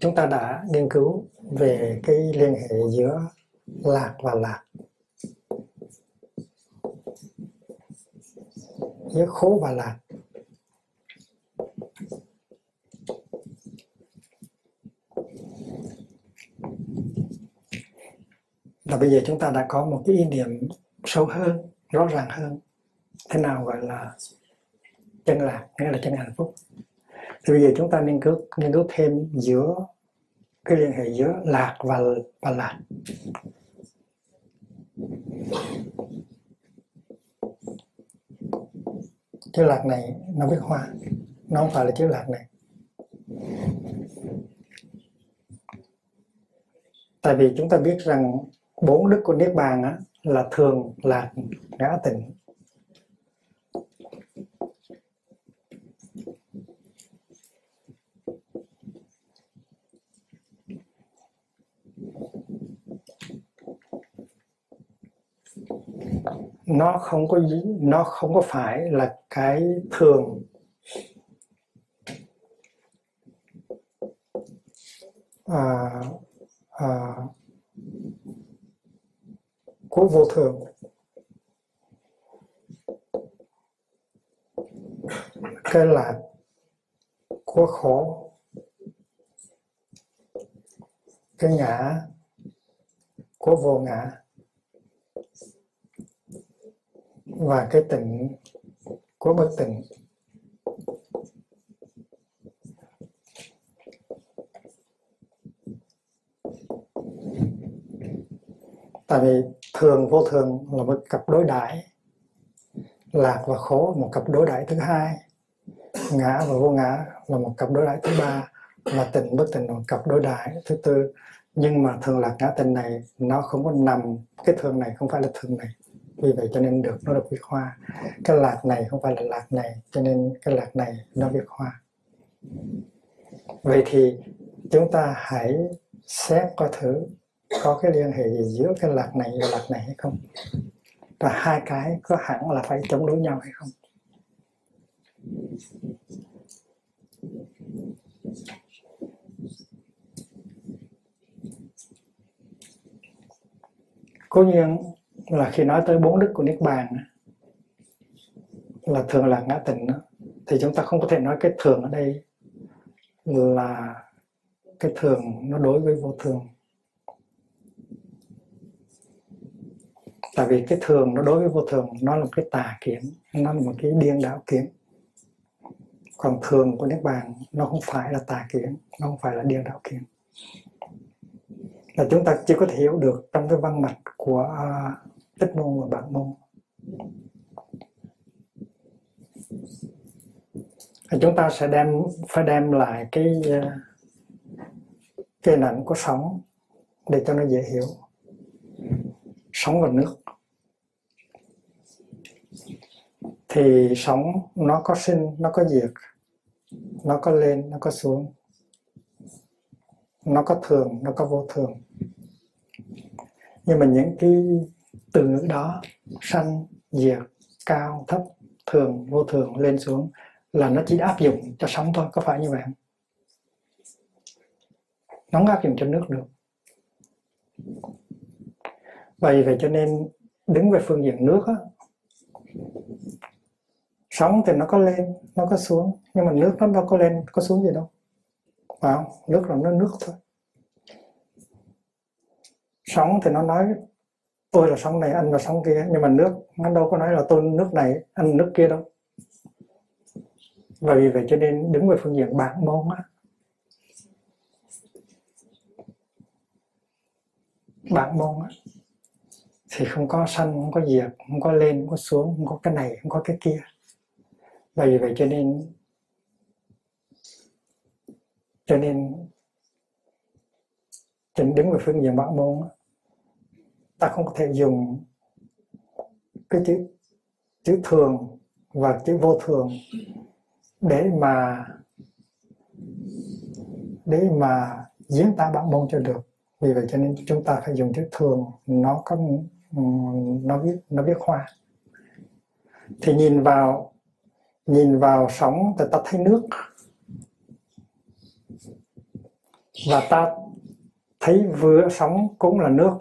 chúng ta đã nghiên cứu về cái liên hệ giữa lạc và lạc. Giữa khổ và lạc. Và bây giờ chúng ta đã có một cái ý niệm sâu hơn, rõ ràng hơn. Thế nào gọi là chân lạc? Nghĩa là chân hạnh phúc thì bây giờ chúng ta nghiên cứu nghiên cứu thêm giữa cái liên hệ giữa lạc và và lạc. Chữ lạc này nó viết hoa nó không phải là chữ lạc này. Tại vì chúng ta biết rằng bốn đức của niết bàn á, là thường lạc ngã tịnh. Nó không có nó không có phải là cái thường. À, à, của vô thường. Cái là của khổ. Cái ngã của vô ngã và cái tịnh của một tịnh tại vì thường, vô thường là một cặp đối đại lạc và khổ, một cặp đối đại thứ hai. Ngã và vô ngã là một cặp đối đại thứ ba. Và tịnh bất tịnh là một cặp đối đại thứ tư. Nhưng mà thường lạc ngã tịnh này, nó không có nằm, cái thường này không phải là thường này vì vậy cho nên được nó được viết hoa. Cái lạc này không phải là lạc này, cho nên cái lạc này nó viết hoa. Vậy thì chúng ta hãy xét coi thử có cái liên hệ gì giữa cái lạc này và lạc này hay không. Và hai cái có hẳn là phải chống đối nhau hay không? Cố nhiên là khi nói tới bốn đức của niết bàn là thường là ngã tịnh thì chúng ta không có thể nói cái thường ở đây là cái thường nó đối với vô thường. Tại vì cái thường nó đối với vô thường nó là một cái tà kiến nó là một cái điên đảo kiến. Còn thường của niết bàn nó không phải là tà kiến nó không phải là điên đảo kiến. Là chúng ta chỉ có thể hiểu được trong cái văn mạch của uh, tích môn và bạn môn thì chúng ta sẽ đem, phải đem lại cái ờ, cái hình của sóng để cho nó dễ hiểu. Sóng và nước. Thì sóng nó có sinh, nó có diệt, nó có lên, nó có xuống. Nó có thường, nó có vô thường. Nhưng mà những cái từ ngữ đó, sanh, diệt, cao, thấp, thường, vô thường lên xuống là nó chỉ áp dụng cho sóng thôi, có phải như vậy không? Nó không áp dụng cho nước được. Vậy vậy cho nên đứng về phương diện nước á sóng thì nó có lên, nó có xuống, nhưng mà nước nó đâu có lên, có xuống gì đâu. Phải không? Nước là nó nước thôi. Sóng thì nó nói tôi là sóng này anh là sóng kia, nhưng mà nước, nó đâu có nói là tôi nước này anh nước kia đâu. Và vì vậy cho nên đứng về phương diện bản môn á bản môn á thì không có sanh không có diệt không có lên, không có xuống, không có cái này, không có cái kia. Và vì vậy cho nên cho nên trên đứng về phương diện bản môn ta không có thể dùng cái chữ chữ thường và chữ vô thường để mà để mà diễn tả bản môn cho được. Vì vậy cho nên chúng ta phải dùng chữ thường, nó có, nó biết nó biết hoa. Thì nhìn vào nhìn vào sóng thì ta thấy nước. Và ta thấy vừa sóng cũng là nước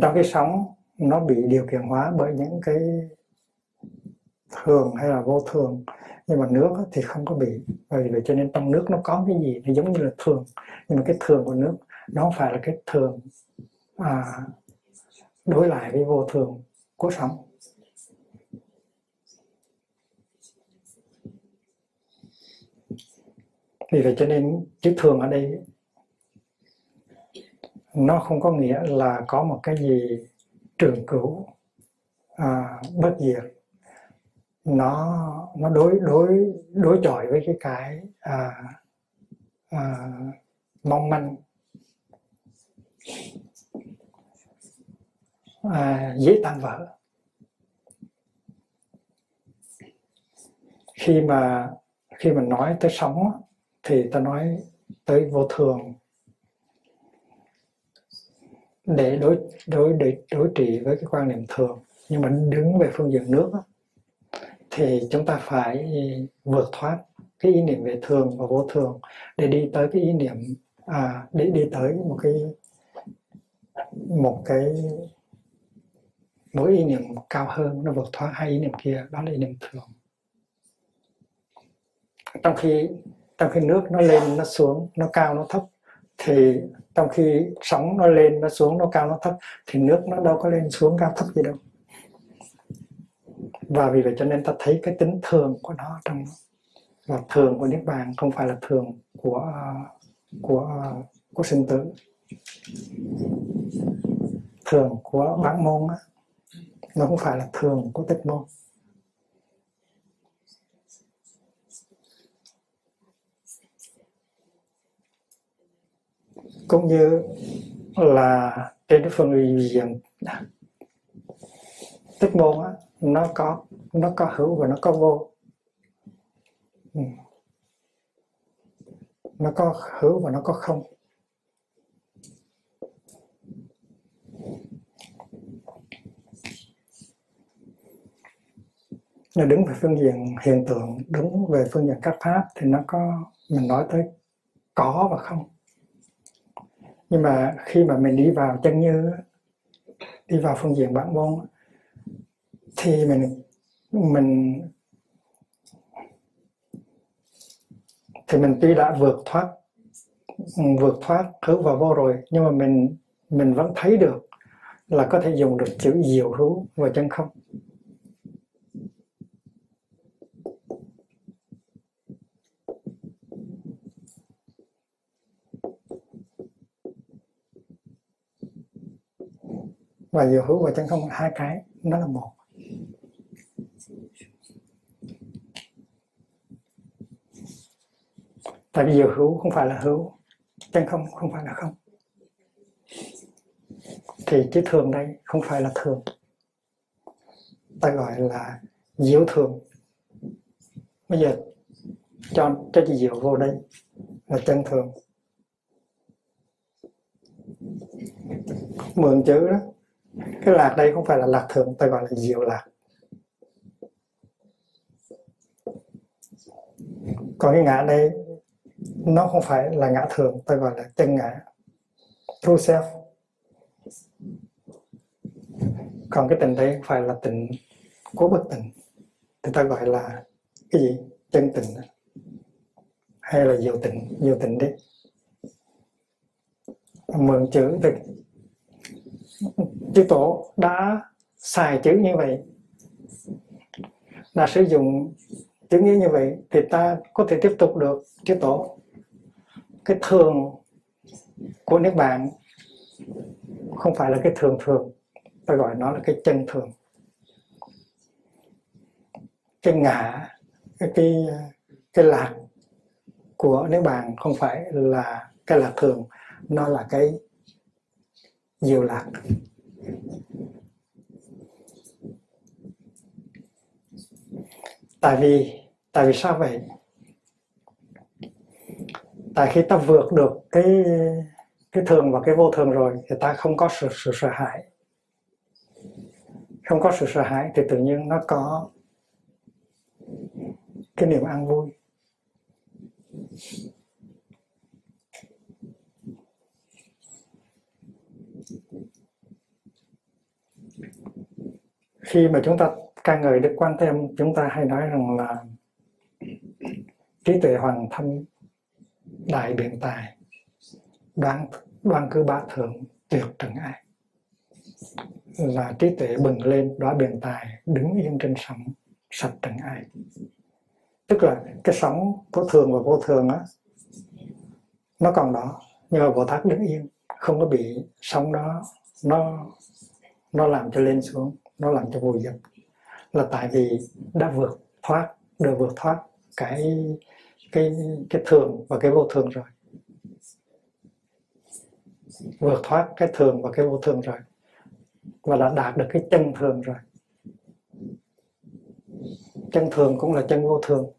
trong cái sóng nó bị điều kiện hóa bởi những cái thường hay là vô thường. Nhưng mà nước thì không có bị. Bởi vậy cho nên trong nước nó có cái gì? Nó giống như là thường. Nhưng mà cái thường của nước nó không phải là cái thường à, đối lại với vô thường của sóng. Vì vậy cho nên chữ thường ở đây nó không có nghĩa là có một cái gì trường cửu à, bất diệt. Nó nó đối đối đối chọi với cái cái à, à, mong manh. À, dễ tan vỡ. Khi mà khi mà nói tới sống thì ta nói tới vô thường để đối đối để đối trị với cái quan niệm thường. Nhưng mà đứng về phương diện nước thì chúng ta phải vượt thoát cái ý niệm về thường và vô thường để đi tới cái ý niệm à, để đi tới một cái một cái mỗi ý niệm cao hơn nó vượt thoát hai ý niệm kia đó là ý niệm thường. Trong khi trong khi nước nó lên nó xuống nó cao nó thấp thì trong khi sóng nó lên nó xuống nó cao nó thấp thì nước nó đâu có lên xuống cao thấp gì đâu. Và vì vậy cho nên ta thấy cái tính thường của nó trong và thường của niết bàn không phải là thường của của của sinh tử. Thường của bản môn á, nó không phải là thường của tịch môn. Cũng như là trên cái phần diện tích môn á, nó có nó có hữu và nó có vô. Ừ. Nó có hữu và nó có không. Nó đứng về phương diện hiện tượng đứng về phương diện các pháp thì nó có mình nói tới có và không nhưng mà khi mà mình đi vào chân như, đi vào phương diện bản môn, thì mình mình, thì mình tuy đã vượt thoát vượt thoát hữu và vô rồi, nhưng mà mình mình vẫn thấy được là có thể dùng được chữ diệu hữu và chân không. Và diệu hữu và chân không hai cái, nó là một. Tại vì diệu hữu không phải là hữu, chân không không phải là không. Thì chữ thường đây không phải là thường. Ta gọi là diệu thường. Bây giờ cho cho chữ diệu vô đây là chân thường. Mượn chữ đó cái lạc đây không phải là lạc thường ta gọi là diệu lạc. Còn cái ngã đây, nó không phải là ngã thường ta gọi là chân ngã. True self. Còn cái tình đây không phải là tình cố bất tình thì ta gọi là cái gì? Chân tình hay là diệu tình diệu tình đấy. Mượn chữ từ chư tổ đã xài chữ như vậy là sử dụng chữ nghĩa như vậy thì ta có thể tiếp tục được. Chư tổ cái thường của nước bạn không phải là cái thường thường ta gọi nó là cái chân thường. Cái ngã cái cái, cái lạc của nước bạn không phải là cái lạc thường nó là cái diệu lạc tại vì tại vì sao vậy? Tại khi ta vượt được cái cái thường và cái vô thường rồi thì ta không có sự, sự sợ hãi. Không có sự sợ hãi thì tự nhiên nó có cái niềm an vui. Khi mà chúng ta ca ngợi đức quan thêm, chúng ta hay nói rằng là trí tuệ hoàng thâm đại biện tài, đoán đoan cư bá thượng, tuyệt trần ai là trí tuệ bừng lên, đóa biện tài, đứng yên trên sóng, sạch trần ai tức là cái sóng của thường và vô thường á, nó còn đó, nhưng mà bồ tát đứng yên, không có bị sóng đó nó nó làm cho lên xuống nó làm cho vô dục là tại vì đã vượt thoát được vượt thoát cái cái cái thường và cái vô thường rồi. Vượt thoát cái thường và cái vô thường rồi. Và đã đạt được cái chân thường rồi. Chân thường cũng là chân vô thường.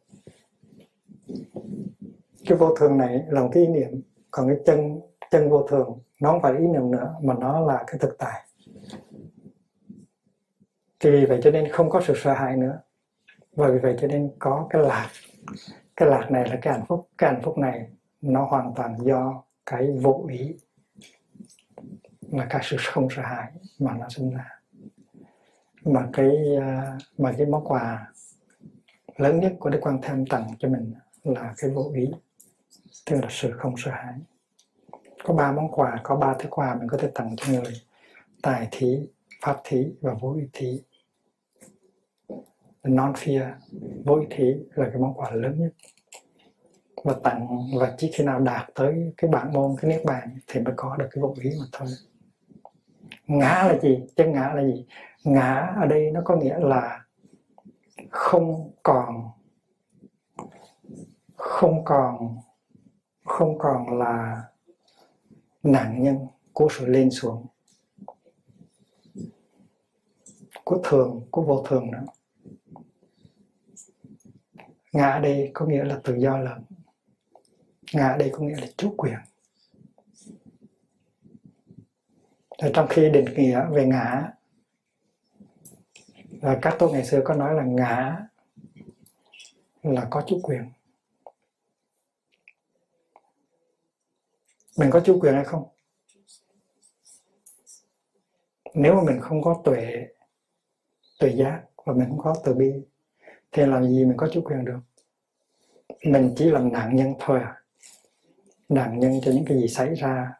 Cái vô thường này là một cái ý niệm, còn cái chân chân vô thường nó không phải ý niệm nữa, mà nó là cái thực tại thì vì vậy cho nên không có sự sợ hãi nữa. Và vì vậy cho nên có cái lạc. Cái lạc này là cái hạnh phúc. Cái hạnh phúc này nó hoàn toàn do cái vô ý là cái sự không sợ hãi mà nó sinh ra. Mà cái à, mà cái món quà lớn nhất của Đức Quan Tham tặng cho mình là cái vô ý, tức là sự không sợ hãi. Có ba món quà, có ba thứ quà mình có thể tặng cho người. Tài thí pháp thí và vô ý thí. Non fear vô ý thí là cái món quà lớn nhất. Và tặng và chỉ khi nào đạt tới cái bản môn, cái niết bàn thì mới có được cái vô ý mà thôi. Ngã là gì? Chân ngã là gì? Ngã ở đây nó có nghĩa là không còn không còn không còn là nạn nhân của sự lên xuống. Của thường của vô thường nữa. Ngã đây có nghĩa là tự do lớn ngã đây có nghĩa là chủ quyền. Rồi trong khi định nghĩa về ngã và các tôn ngày xưa có nói là ngã là có chủ quyền. Mình có chủ quyền hay không? Nếu mà mình không có tuệ tự giác và mình không có từ bi. Thì làm gì mình có chủ quyền được? Mình chỉ làm nạn nhân thôi à. Nạn nhân cho những cái gì xảy ra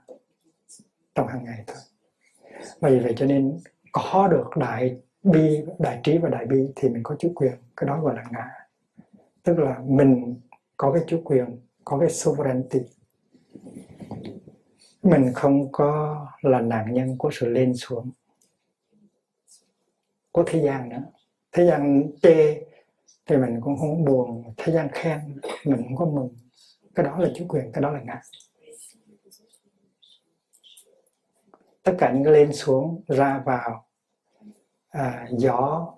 trong hàng ngày thôi. Vì vậy cho nên có được đại bi, đại trí và đại bi thì mình có chủ quyền. Cái đó gọi là ngã. Tức là mình có cái chủ quyền, có cái sovereignty. Mình không có là nạn nhân của sự lên xuống của thế gian nữa. Thế gian chê thì mình cũng không buồn thế gian khen mình cũng có mừng. Cái đó là chủ quyền cái đó là ngã. Tất cả những cái lên xuống ra vào à, gió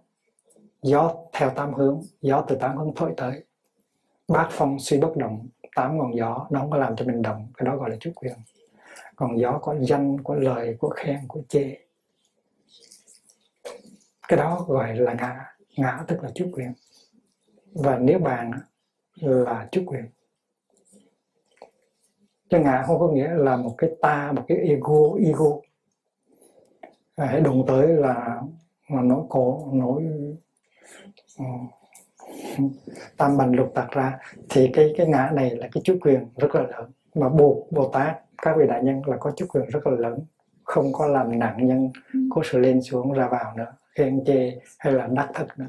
gió theo tám hướng gió từ tám hướng thổi tới. Bát phong suy bất động tám ngọn gió nó không có làm cho mình động. Cái đó gọi là chủ quyền. Còn gió có danh có lời có khen có chê cái đó gọi là ngã ngã tức là chủ quyền và nếu bàn là chủ quyền chứ ngã không có nghĩa là một cái ta một cái ego ego. Hãy đụng tới là mà nỗi cổ nỗi uh, tam bành lục tạc ra thì cái cái ngã này là cái chủ quyền rất là lớn. Mà bồ bồ tát các vị đại nhân là có chủ quyền rất là lớn. Không có làm nạn nhân có sự lên xuống ra vào nữa khen chê hay là đắc thực nữa.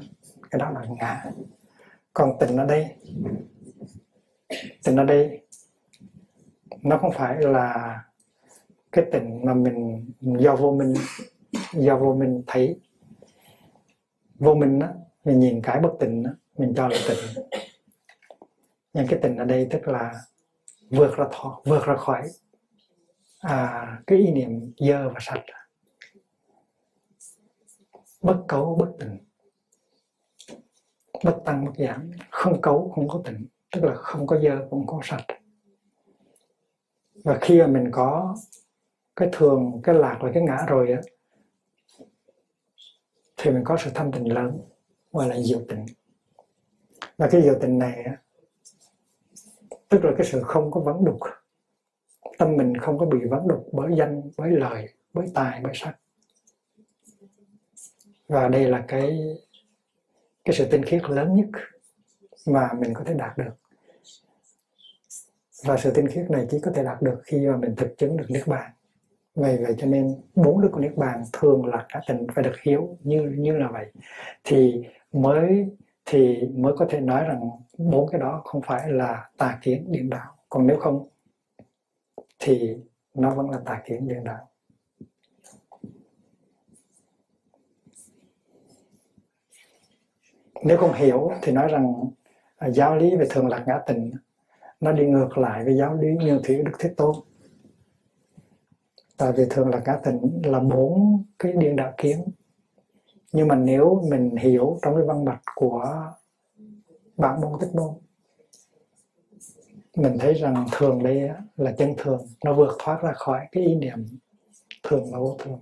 Cái đó là ngã còn tình ở đây tình ở đây nó không phải là cái tình mà mình do vô minh do vô minh thấy. Vô minh á mình nhìn cái bất tình á mình cho là tình nhưng cái tình ở đây tức là vượt ra thọ vượt ra khỏi à, cái ý niệm dơ và sạch bất cấu, bất tình bất tăng, bất giảm không cấu, không có tịnh. Tức là không có dơ cũng có sạch. Và khi mà mình có cái thường, cái lạc và cái ngã rồi á, thì mình có sự thâm tình lớn, gọi là diệu tình và cái diệu tình này á, tức là cái sự không có vấn đục. Tâm mình không có bị vấn đục bởi danh, bởi lời, bởi tài, bởi sắc và đây là cái cái sự tinh khiết lớn nhất mà mình có thể đạt được. Và sự tinh khiết này chỉ có thể đạt được khi mà mình thực chứng được niết bàn. Vậy vậy cho nên bốn đức của niết bàn thường là cả tình phải được hiểu như như là vậy. Thì mới thì mới có thể nói rằng bốn cái đó không phải là tà kiến điên đạo. Còn nếu không, thì nó vẫn là tà kiến điên đạo. Nếu không hiểu thì nói rằng à, giáo lý về thường lạc ngã tình, nó đi ngược lại với giáo lý như thủy đức thế tôn. Tại vì thường là ngã tình là bốn cái điên đạo kiến. Nhưng mà nếu mình hiểu trong cái văn mạch của bản môn tích môn, mình thấy rằng thường đây là chân thường, nó vượt thoát ra khỏi cái ý niệm thường là vô thường.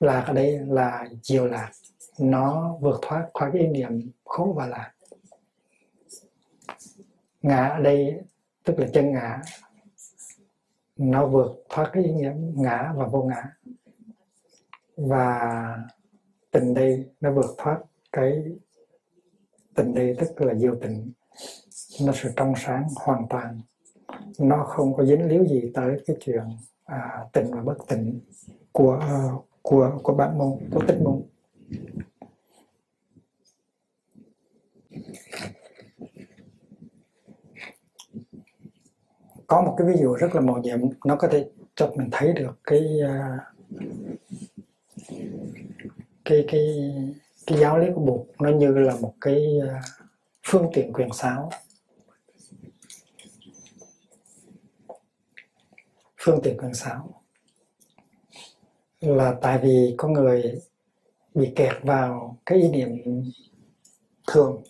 Lạc ở đây là diệu lạc nó vượt thoát khỏi cái ý niệm khổ và lạc. Ngã ở đây tức là chân ngã nó vượt thoát cái ý niệm ngã và vô ngã. Và tình đây nó vượt thoát cái tình đây tức là diệu tình. Nó sự trong sáng hoàn toàn. Nó không có dính líu gì tới cái chuyện à, tình và bất tình của à, của của bản môn của tích môn. Có một cái ví dụ rất là màu nhiệm, nó có thể cho mình thấy được cái à, cái cái cái giáo lý của Bụt. Nó như là một cái à, phương tiện quyền sáo. Phương tiện quyền sáo. Là tại vì có người bị kẹt vào cái ý niệm thường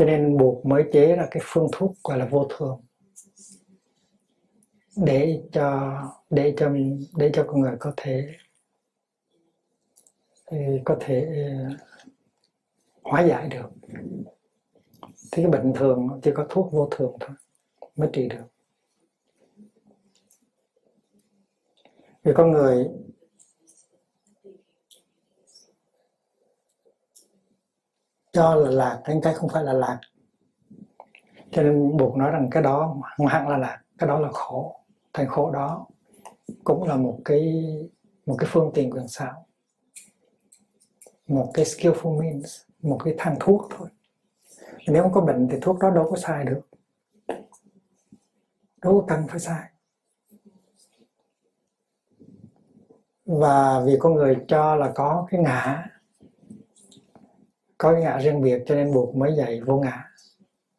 cho nên buộc mới chế ra cái phương thuốc gọi là vô thường. Để cho để cho để cho con người có thể có thể ờ, hóa giải được. Thì cái bệnh thường chỉ có thuốc vô thường thôi mới trị được. Vì con người cho là lạc, cái cái không phải là lạc. Cho nên buộc nói rằng cái đó không hẳn là lạc, cái đó là khổ. Thành khổ đó cũng là một cái một cái phương tiện quyền xảo. Một cái skillful means, một cái thang thuốc thôi. Nếu không có bệnh thì thuốc đó đâu có sai được. Đâu có cần phải sai và vì con người cho là có cái ngã có cái ngã riêng biệt, cho nên buộc mới dạy vô ngã.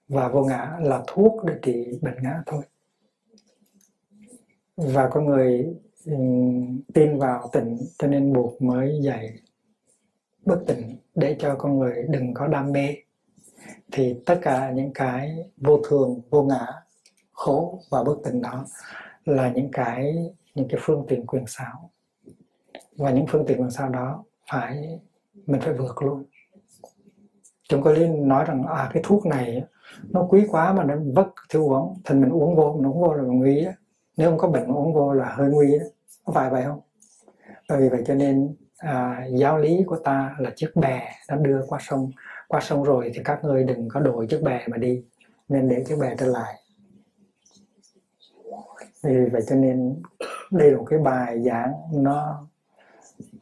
Và vô ngã là thuốc để trị bệnh ngã thôi. Và con người tin vào tỉnh cho nên buộc mới dạy bất tỉnh để cho con người đừng có đam mê. Thì tất cả những cái vô thường, vô ngã, khổ và bất tỉnh đó là những cái những cái phương tiện quyền xảo. Và những phương tiện quyền xảo đó phải, mình phải vượt luôn chúng có lý nói rằng à cái thuốc này nó quý quá mà nó vất thiếu uống thì mình uống vô mình uống vô là nguy á. Nếu không có bệnh uống vô là hơi nguy á, có phải vậy không? Bởi vì vậy cho nên à, giáo lý của ta là chiếc bè nó đưa qua sông qua sông rồi thì các ngươi đừng có đổi chiếc bè mà đi nên để chiếc bè trở lại. Vì vậy cho nên đây là một cái bài giảng nó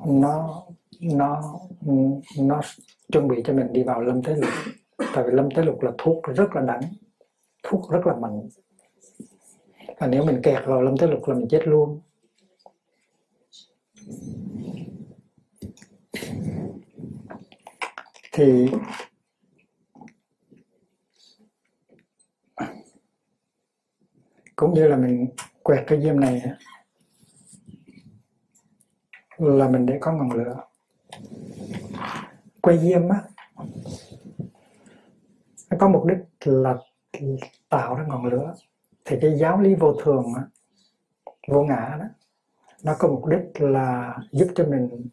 nó nó nó chuẩn bị cho mình đi vào lâm thế lục tại vì lâm thế lục là thuốc rất là đắng thuốc rất là mạnh. Và nếu mình kẹt vào lâm thế lục là mình chết luôn. Thì cũng như là mình quẹt cái diêm này là mình để có ngọn lửa quay diêm á nó có mục đích là tạo ra ngọn lửa. Thì cái giáo lý vô thường á, vô ngã đó nó có mục đích là giúp cho mình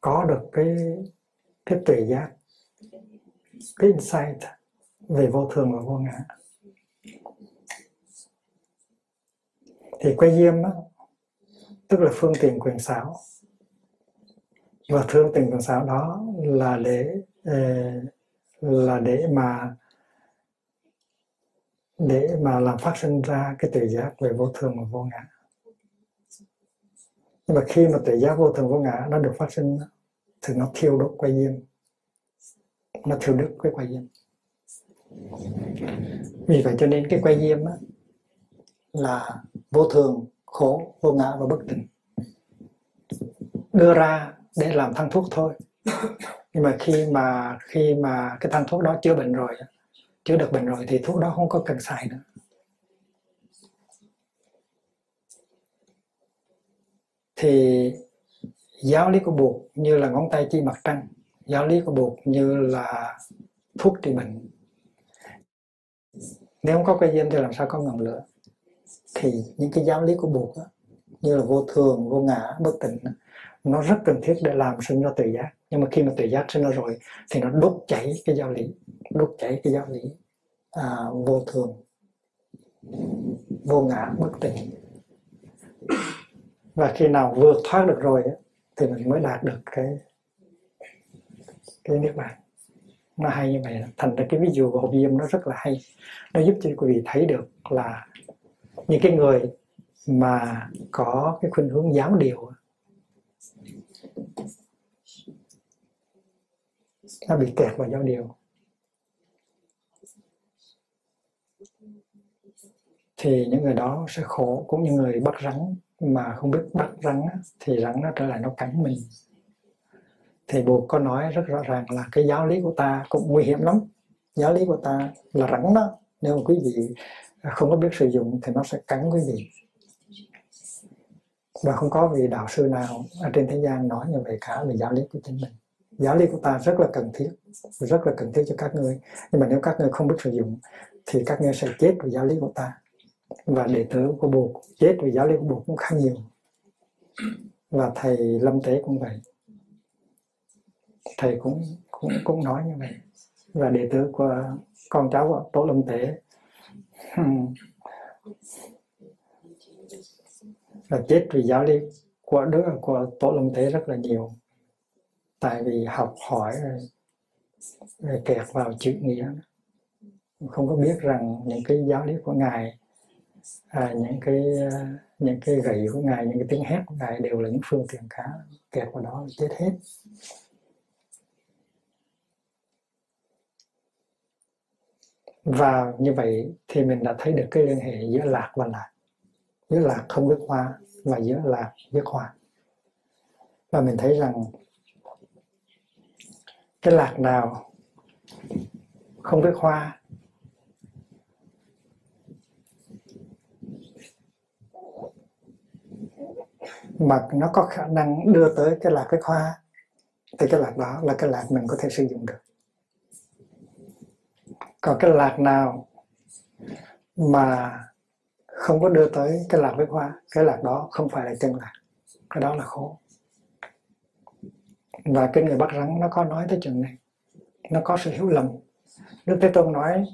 có được cái cái tuệ giác cái insight về vô thường và vô ngã. Thì quay diêm á, tức là phương tiện quyền xảo và thương tình còn sao đó là để ờ, là để mà để mà làm phát sinh ra cái tự giác về vô thường và vô ngã. Nhưng mà khi mà tự giác vô thường vô ngã nó được phát sinh thì nó thiêu đốt quay diêm nó thiêu đốt cái quay diêm vì vậy cho nên cái quay diêm á, là vô thường khổ vô ngã và bất tỉnh. Đưa ra để làm thăng thuốc thôi. Nhưng mà khi mà khi mà cái thăng thuốc đó chữa bệnh rồi chữa được bệnh rồi thì thuốc đó không có cần xài nữa. Thì giáo lý của buộc như là ngón tay chỉ mặt trăng giáo lý của buộc như là thuốc trị bệnh. Nếu không có cây diêm thì làm sao có ngọn lửa? Thì những cái giáo lý của buộc đó, như là vô thường vô ngã bất tịnh nó rất cần thiết để làm sinh ra tự giác. Nhưng mà khi mà tự giác sinh ra rồi thì nó đốt cháy cái giáo lý đốt cháy cái giáo lý à, vô thường vô ngã bất tịnh. Và khi nào vượt thoát được rồi thì mình mới đạt được cái cái niết bàn. Nó hay như vậy. Thành ra cái ví dụ của hộp diêm nó rất là hay. Nó giúp cho quý vị thấy được là những cái người mà có cái khuynh hướng giáo điều nó bị kẹt vào giáo điều. Thì những người đó sẽ khổ, cũng như người bắt rắn mà không biết bắt rắn thì rắn nó trở lại nó cắn mình. Thì buộc có nói rất rõ ràng là cái giáo lý của ta cũng nguy hiểm lắm. Giáo lý của ta là rắn đó. Nếu mà quý vị không có biết sử dụng thì nó sẽ cắn quý vị và không có vị đạo sư nào ở trên thế gian nói như vậy cả về giáo lý của chính mình. Giáo lý của ta rất là cần thiết, rất là cần thiết cho các ngươi. Nhưng mà nếu các ngươi không biết sử dụng, thì các ngươi sẽ chết vì giáo lý của ta. Và đệ tử của buộc chết vì giáo lý của buộc cũng khá nhiều. Và thầy lâm tế cũng vậy. Thầy cũng cũng cũng nói như vậy. Và đệ tử của con cháu của tổ lâm tế hmm, là chết vì giáo lý của Đức của tổ Long Thế rất là nhiều. Tại vì học hỏi rồi kẹt vào chữ nghĩa. Không có biết rằng những cái giáo lý của ngài à, những cái những cái gậy của ngài những cái tiếng hét của ngài đều là những phương tiện cá kẹt vào đó chết hết. Và như vậy thì mình đã thấy được cái liên hệ giữa lạc và lạc giữa lạc không biết hoa và giữa lạc biết hoa. Và mình thấy rằng cái lạc nào không biết hoa mà nó có khả năng đưa tới cái lạc cái hoa, thì cái lạc đó là cái lạc mình có thể sử dụng được. Còn cái lạc nào mà không có đưa tới cái lạc với hoa cái lạc đó không phải là chân lạc. Cái đó là khổ. Và cái người bắt rắn nó có nói tới chuyện này. Nó có sự hiểu lầm. Đức thế tôn nói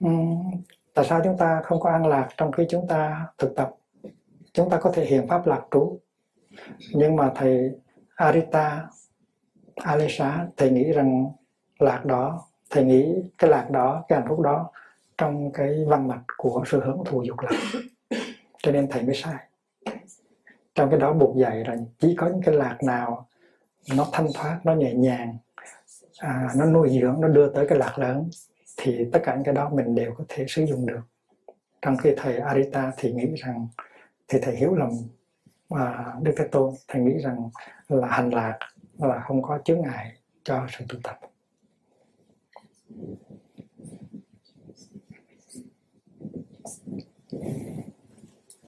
um, tại sao chúng ta không có an lạc trong khi chúng ta thực tập? Chúng ta có thể hiện pháp lạc trú. Nhưng mà thầy Arita Alisa thầy nghĩ rằng lạc đó thầy nghĩ cái lạc đó cái hạnh phúc đó trong cái văn mạch của sự hưởng thụ dục lạc cho nên thầy mới sai. Trong cái đó buộc dạy rằng chỉ có những cái lạc nào nó thanh thoát nó nhẹ nhàng à, nó nuôi dưỡng nó đưa tới cái lạc lớn thì tất cả những cái đó mình đều có thể sử dụng được. Trong khi thầy Arita thì nghĩ rằng thì thầy hiểu lầm à, Đức Thế Tôn thầy nghĩ rằng là hành lạc là không có chướng ngại cho sự tu tập.